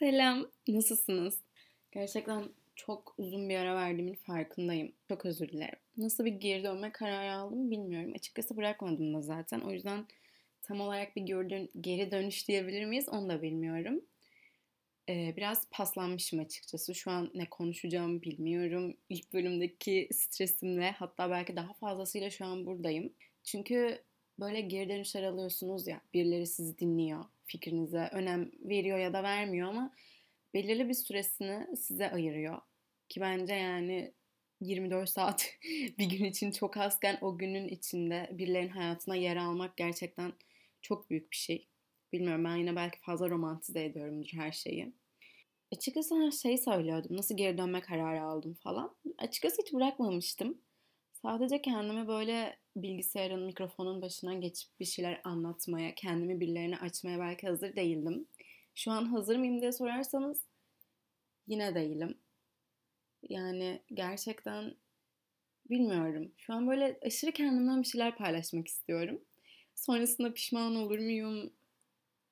Selam, nasılsınız? Gerçekten çok uzun bir ara verdiğimin farkındayım. Çok özür dilerim. Nasıl bir geri dönme kararı aldım bilmiyorum. Açıkçası bırakmadım da zaten. O yüzden tam olarak bir geri dönüş diyebilir miyiz onu da bilmiyorum. Ee, biraz paslanmışım açıkçası. Şu an ne konuşacağımı bilmiyorum. İlk bölümdeki stresimle hatta belki daha fazlasıyla şu an buradayım. Çünkü böyle geri dönüşler alıyorsunuz ya. Birileri sizi dinliyor. Fikrinize önem veriyor ya da vermiyor ama belirli bir süresini size ayırıyor. Ki bence yani 24 saat bir gün için çok azken o günün içinde birilerinin hayatına yer almak gerçekten çok büyük bir şey. Bilmiyorum ben yine belki fazla romantize ediyorumdur her şeyi. Açıkçası her şeyi söylüyordum. Nasıl geri dönme kararı aldım falan. Açıkçası hiç bırakmamıştım. Sadece kendimi böyle bilgisayarın, mikrofonun başına geçip bir şeyler anlatmaya, kendimi birilerine açmaya belki hazır değildim. Şu an hazır mıyım diye sorarsanız yine değilim. Yani gerçekten bilmiyorum. Şu an böyle aşırı kendimden bir şeyler paylaşmak istiyorum. Sonrasında pişman olur muyum?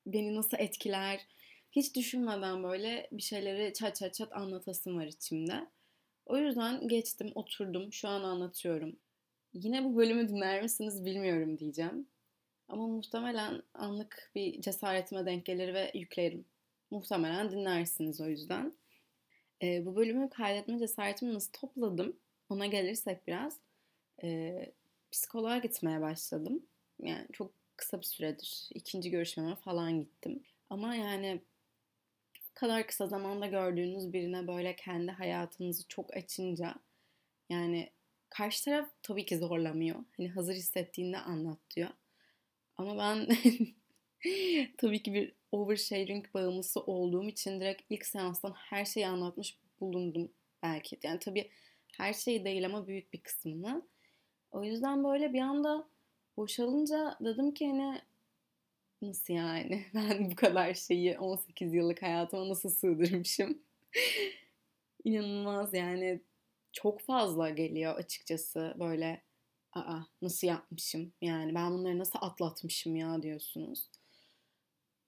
Beni nasıl etkiler? Hiç düşünmeden böyle bir şeyleri çat çat çat anlatasım var içimde. O yüzden geçtim, oturdum. Şu an anlatıyorum. Yine bu bölümü dinler misiniz bilmiyorum diyeceğim. Ama muhtemelen anlık bir cesaretime denk gelir ve yüklerim. Muhtemelen dinlersiniz o yüzden. Ee, bu bölümü kaydetme cesaretimi nasıl topladım? Ona gelirsek biraz. Ee, psikoloğa gitmeye başladım. Yani çok kısa bir süredir. ikinci görüşmeme falan gittim. Ama yani kadar kısa zamanda gördüğünüz birine böyle kendi hayatınızı çok açınca yani karşı taraf tabii ki zorlamıyor. Hani hazır hissettiğinde anlat diyor. Ama ben tabii ki bir oversharing bağımlısı olduğum için direkt ilk seanstan her şeyi anlatmış bulundum belki. Yani tabii her şeyi değil ama büyük bir kısmını. O yüzden böyle bir anda boşalınca dedim ki hani Nasıl yani? Ben bu kadar şeyi 18 yıllık hayatıma nasıl sığdırmışım? İnanılmaz yani çok fazla geliyor açıkçası böyle aa nasıl yapmışım yani ben bunları nasıl atlatmışım ya diyorsunuz.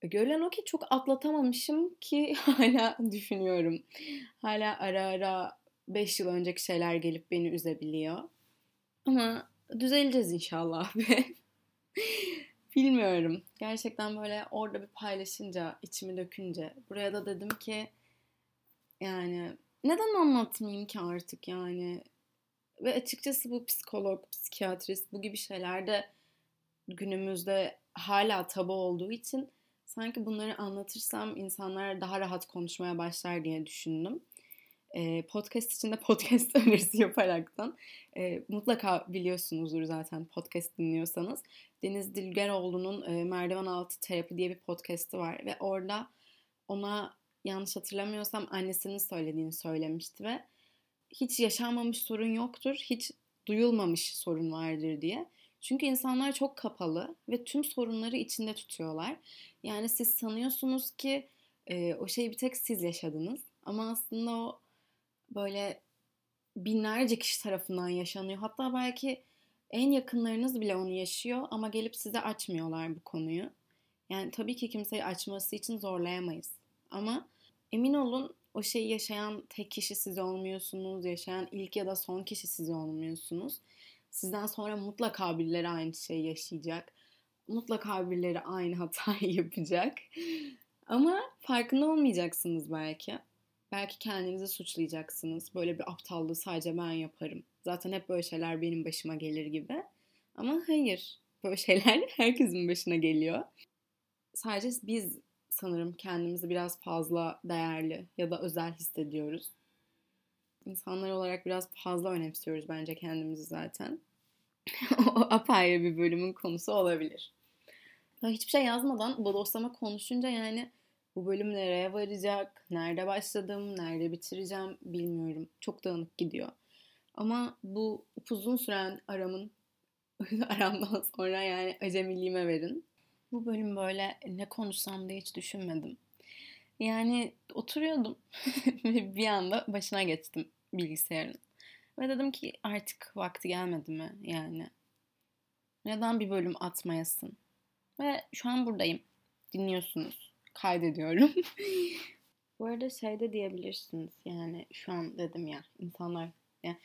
E, görülen o ki çok atlatamamışım ki hala düşünüyorum. Hala ara ara 5 yıl önceki şeyler gelip beni üzebiliyor. Ama düzeleceğiz inşallah be. Bilmiyorum. Gerçekten böyle orada bir paylaşınca, içimi dökünce buraya da dedim ki yani neden anlatmayayım ki artık yani ve açıkçası bu psikolog, psikiyatrist bu gibi şeylerde günümüzde hala tabu olduğu için sanki bunları anlatırsam insanlar daha rahat konuşmaya başlar diye düşündüm e, podcast içinde podcast önerisi yaparaktan e, mutlaka biliyorsunuzdur zaten podcast dinliyorsanız. Deniz Dilgeroğlu'nun e, Merdiven Altı Terapi diye bir podcast'i var ve orada ona yanlış hatırlamıyorsam annesinin söylediğini söylemişti ve hiç yaşanmamış sorun yoktur, hiç duyulmamış sorun vardır diye. Çünkü insanlar çok kapalı ve tüm sorunları içinde tutuyorlar. Yani siz sanıyorsunuz ki e, o şeyi bir tek siz yaşadınız ama aslında o böyle binlerce kişi tarafından yaşanıyor. Hatta belki en yakınlarınız bile onu yaşıyor ama gelip size açmıyorlar bu konuyu. Yani tabii ki kimseyi açması için zorlayamayız. Ama emin olun o şeyi yaşayan tek kişi siz olmuyorsunuz. Yaşayan ilk ya da son kişi siz olmuyorsunuz. Sizden sonra mutlaka birileri aynı şeyi yaşayacak. Mutlaka birileri aynı hatayı yapacak. Ama farkında olmayacaksınız belki. Belki kendinizi suçlayacaksınız. Böyle bir aptallığı sadece ben yaparım. Zaten hep böyle şeyler benim başıma gelir gibi. Ama hayır. Böyle şeyler herkesin başına geliyor. Sadece biz sanırım kendimizi biraz fazla değerli ya da özel hissediyoruz. İnsanlar olarak biraz fazla önemsiyoruz bence kendimizi zaten. o apayrı bir bölümün konusu olabilir. Hiçbir şey yazmadan bodoslama konuşunca yani bu bölüm nereye varacak, nerede başladım, nerede bitireceğim bilmiyorum. Çok dağınık gidiyor. Ama bu uzun süren aramın aramdan sonra yani acemiliğime verin. Bu bölüm böyle ne konuşsam diye hiç düşünmedim. Yani oturuyordum ve bir anda başına geçtim bilgisayarın. Ve dedim ki artık vakti gelmedi mi yani? Neden bir bölüm atmayasın? Ve şu an buradayım. Dinliyorsunuz kaydediyorum. Bu arada şey de diyebilirsiniz yani şu an dedim ya insanlar yani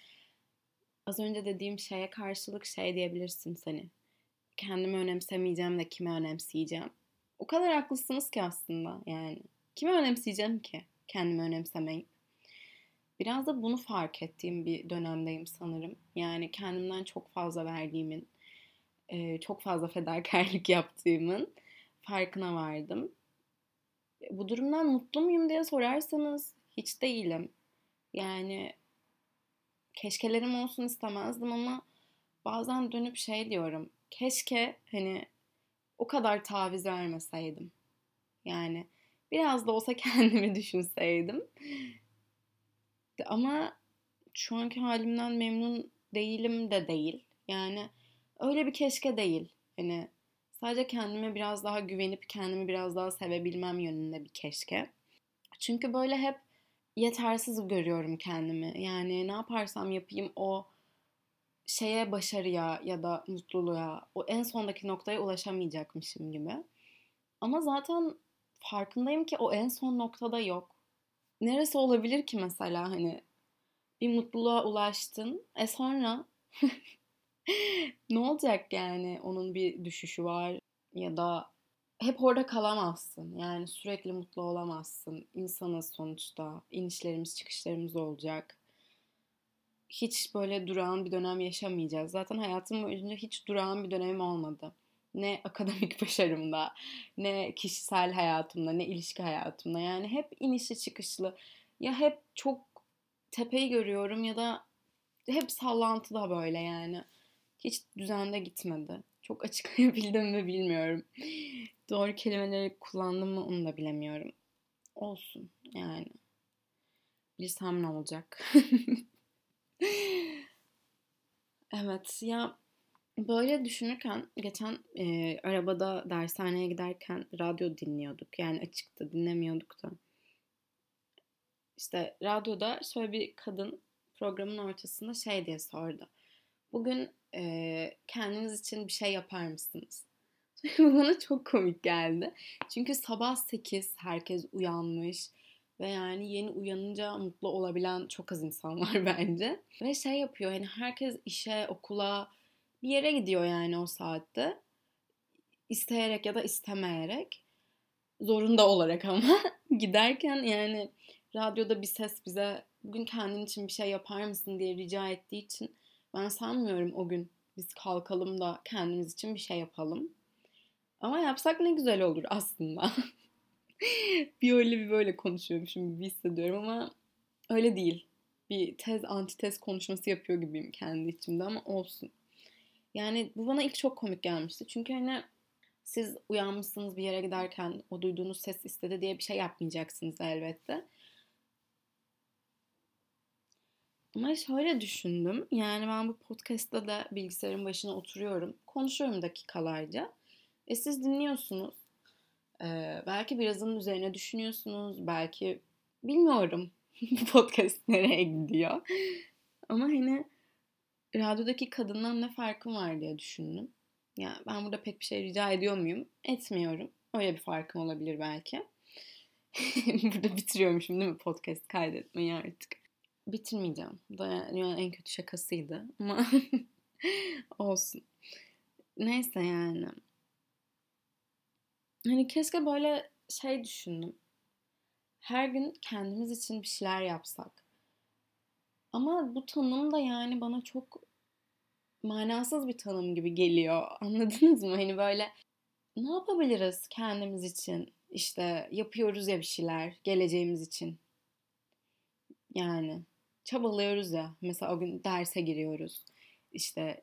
az önce dediğim şeye karşılık şey diyebilirsiniz hani kendimi önemsemeyeceğim de kime önemseyeceğim. O kadar haklısınız ki aslında yani. Kime önemseyeceğim ki kendimi önemsemeyip? Biraz da bunu fark ettiğim bir dönemdeyim sanırım. Yani kendimden çok fazla verdiğimin, çok fazla fedakarlık yaptığımın farkına vardım. Bu durumdan mutlu muyum diye sorarsanız hiç değilim. Yani keşkelerim olsun istemezdim ama bazen dönüp şey diyorum. Keşke hani o kadar taviz vermeseydim. Yani biraz da olsa kendimi düşünseydim. Ama şu anki halimden memnun değilim de değil. Yani öyle bir keşke değil. Hani sadece kendime biraz daha güvenip kendimi biraz daha sevebilmem yönünde bir keşke. Çünkü böyle hep yetersiz görüyorum kendimi. Yani ne yaparsam yapayım o şeye başarıya ya da mutluluğa, o en sondaki noktaya ulaşamayacakmışım gibi. Ama zaten farkındayım ki o en son noktada yok. Neresi olabilir ki mesela hani bir mutluluğa ulaştın. E sonra ne olacak yani onun bir düşüşü var ya da hep orada kalamazsın. Yani sürekli mutlu olamazsın. İnsanız sonuçta. İnişlerimiz çıkışlarımız olacak. Hiç böyle durağan bir dönem yaşamayacağız. Zaten hayatım boyunca hiç durağan bir dönemim olmadı. Ne akademik başarımda, ne kişisel hayatımda, ne ilişki hayatımda. Yani hep inişli çıkışlı. Ya hep çok tepeyi görüyorum ya da hep sallantıda böyle yani. Hiç düzende gitmedi. Çok açıklayabildim mi bilmiyorum. Doğru kelimeleri kullandım mı onu da bilemiyorum. Olsun yani. Bilsem ne olacak. evet ya böyle düşünürken geçen e, arabada dershaneye giderken radyo dinliyorduk. Yani açıkta dinlemiyorduk da. İşte radyoda şöyle bir kadın programın ortasında şey diye sordu. Bugün e, kendiniz için bir şey yapar mısınız? Bana çok komik geldi. Çünkü sabah 8 herkes uyanmış ve yani yeni uyanınca mutlu olabilen çok az insan var bence. Ve şey yapıyor hani herkes işe, okula bir yere gidiyor yani o saatte. İsteyerek ya da istemeyerek. Zorunda olarak ama giderken yani radyoda bir ses bize bugün kendin için bir şey yapar mısın diye rica ettiği için ben sanmıyorum o gün biz kalkalım da kendimiz için bir şey yapalım. Ama yapsak ne güzel olur aslında. bir öyle bir böyle konuşuyormuşum gibi hissediyorum ama öyle değil. Bir tez antitez konuşması yapıyor gibiyim kendi içimde ama olsun. Yani bu bana ilk çok komik gelmişti. Çünkü hani siz uyanmışsınız bir yere giderken o duyduğunuz ses istedi diye bir şey yapmayacaksınız elbette. Ama şöyle düşündüm. Yani ben bu podcast'ta da bilgisayarın başına oturuyorum. Konuşuyorum dakikalarca. E siz dinliyorsunuz. Ee, belki birazın üzerine düşünüyorsunuz. Belki bilmiyorum bu podcast nereye gidiyor. Ama hani radyodaki kadından ne farkım var diye düşündüm. Ya yani ben burada pek bir şey rica ediyor muyum? Etmiyorum. Öyle bir farkım olabilir belki. burada bitiriyormuşum değil mi podcast kaydetmeyi artık bitirmeyeceğim. Yani en kötü şakasıydı ama olsun. Neyse yani. Hani keşke böyle şey düşündüm. Her gün kendimiz için bir şeyler yapsak. Ama bu tanım da yani bana çok manasız bir tanım gibi geliyor. Anladınız mı? Hani böyle ne yapabiliriz kendimiz için? İşte yapıyoruz ya bir şeyler geleceğimiz için. Yani çabalıyoruz ya. Mesela o gün derse giriyoruz. İşte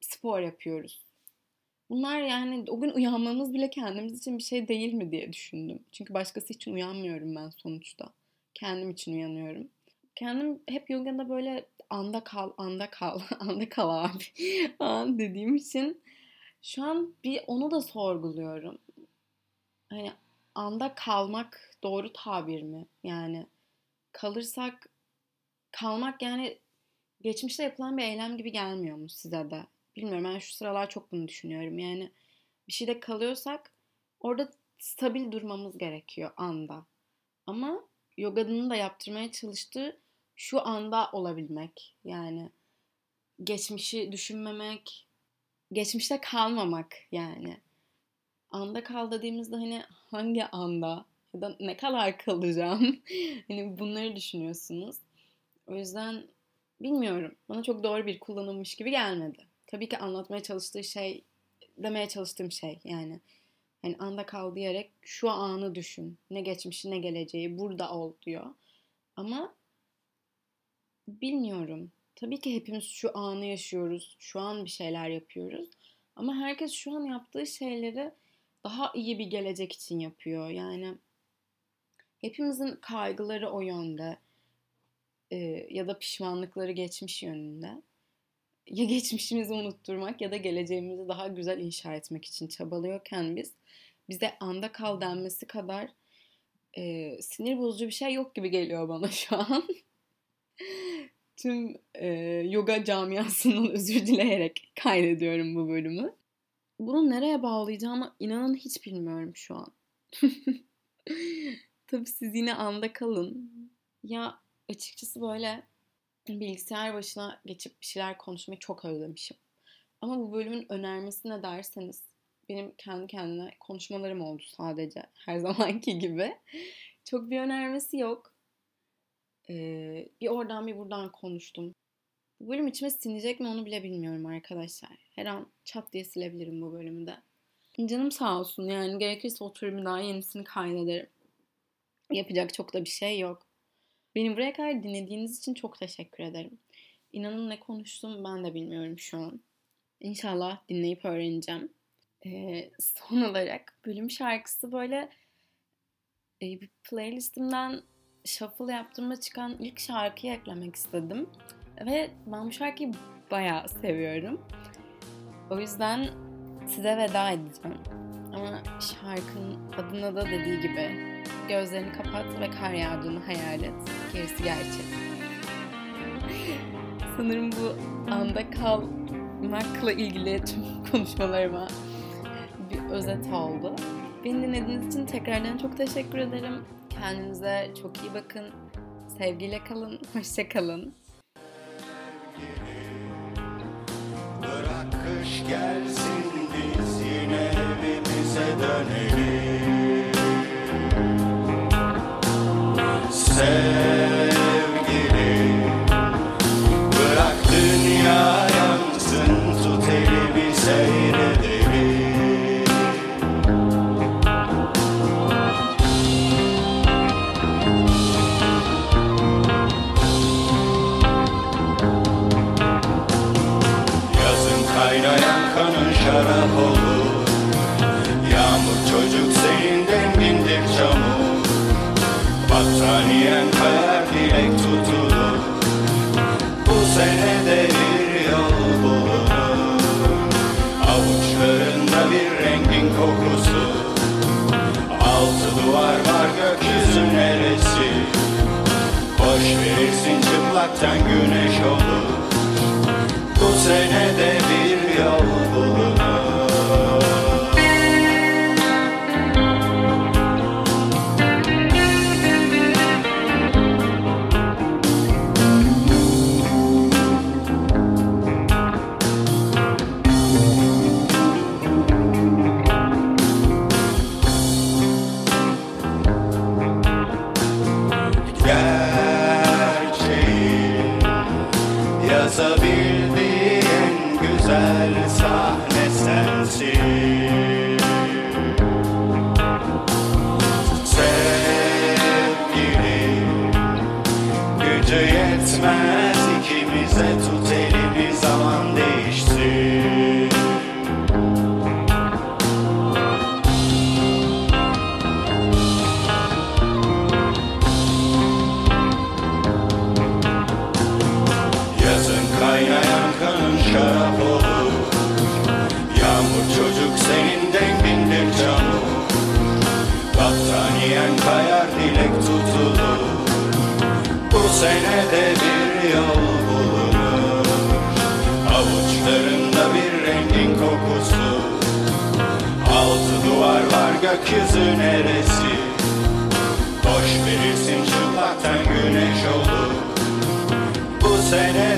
spor yapıyoruz. Bunlar yani o gün uyanmamız bile kendimiz için bir şey değil mi diye düşündüm. Çünkü başkası için uyanmıyorum ben sonuçta. Kendim için uyanıyorum. Kendim hep yogada böyle anda kal, anda kal, anda kal abi dediğim için şu an bir onu da sorguluyorum. Hani anda kalmak doğru tabir mi? Yani kalırsak kalmak yani geçmişte yapılan bir eylem gibi gelmiyor mu size de? Bilmiyorum ben şu sıralar çok bunu düşünüyorum. Yani bir şeyde kalıyorsak orada stabil durmamız gerekiyor anda. Ama yoganın da yaptırmaya çalıştığı şu anda olabilmek. Yani geçmişi düşünmemek, geçmişte kalmamak yani. Anda kal dediğimizde hani hangi anda ya da ne kadar kalacağım? hani bunları düşünüyorsunuz. O yüzden bilmiyorum. Bana çok doğru bir kullanılmış gibi gelmedi. Tabii ki anlatmaya çalıştığı şey, demeye çalıştığım şey yani. Yani anda kal diyerek şu anı düşün. Ne geçmişi ne geleceği burada ol diyor. Ama bilmiyorum. Tabii ki hepimiz şu anı yaşıyoruz. Şu an bir şeyler yapıyoruz. Ama herkes şu an yaptığı şeyleri daha iyi bir gelecek için yapıyor. Yani hepimizin kaygıları o yönde e, ya da pişmanlıkları geçmiş yönünde. Ya geçmişimizi unutturmak ya da geleceğimizi daha güzel inşa etmek için çabalıyorken biz bize anda kal denmesi kadar e, sinir bozucu bir şey yok gibi geliyor bana şu an. Tüm e, yoga camiasından özür dileyerek kaydediyorum bu bölümü. Bunu nereye bağlayacağımı inanın hiç bilmiyorum şu an. Tabii siz yine anda kalın. Ya açıkçası böyle bilgisayar başına geçip bir şeyler konuşmayı çok özlemişim. Ama bu bölümün önermesi ne derseniz benim kendi kendine konuşmalarım oldu sadece her zamanki gibi. Çok bir önermesi yok. Ee, bir oradan bir buradan konuştum. Bu bölüm içime sinecek mi onu bile bilmiyorum arkadaşlar. Her an çat diye silebilirim bu bölümü de. Canım sağ olsun yani gerekirse oturup daha yenisini kaydederim. Yapacak çok da bir şey yok. Beni buraya kadar dinlediğiniz için çok teşekkür ederim. İnanın ne konuştum ben de bilmiyorum şu an. İnşallah dinleyip öğreneceğim. Ee, son olarak bölüm şarkısı böyle e, bir playlistimden shuffle yaptığımda çıkan ilk şarkıyı eklemek istedim. Ve ben bu şarkıyı bayağı seviyorum. O yüzden size veda edeceğim. Ama şarkının adına da dediği gibi gözlerini kapat ve kar yağdığını hayal et. Gerisi gerçek. Sanırım bu anda kalmakla ilgili tüm konuşmalarıma bir özet oldu. Beni dinlediğiniz için tekrardan çok teşekkür ederim. Kendinize çok iyi bakın. Sevgiyle kalın. Hoşça kalın. Bırak kış gelsin c'est donné. C'est gökyüzü neresi? Boş Hoş birisin çıplaktan güneş olduk Bu sene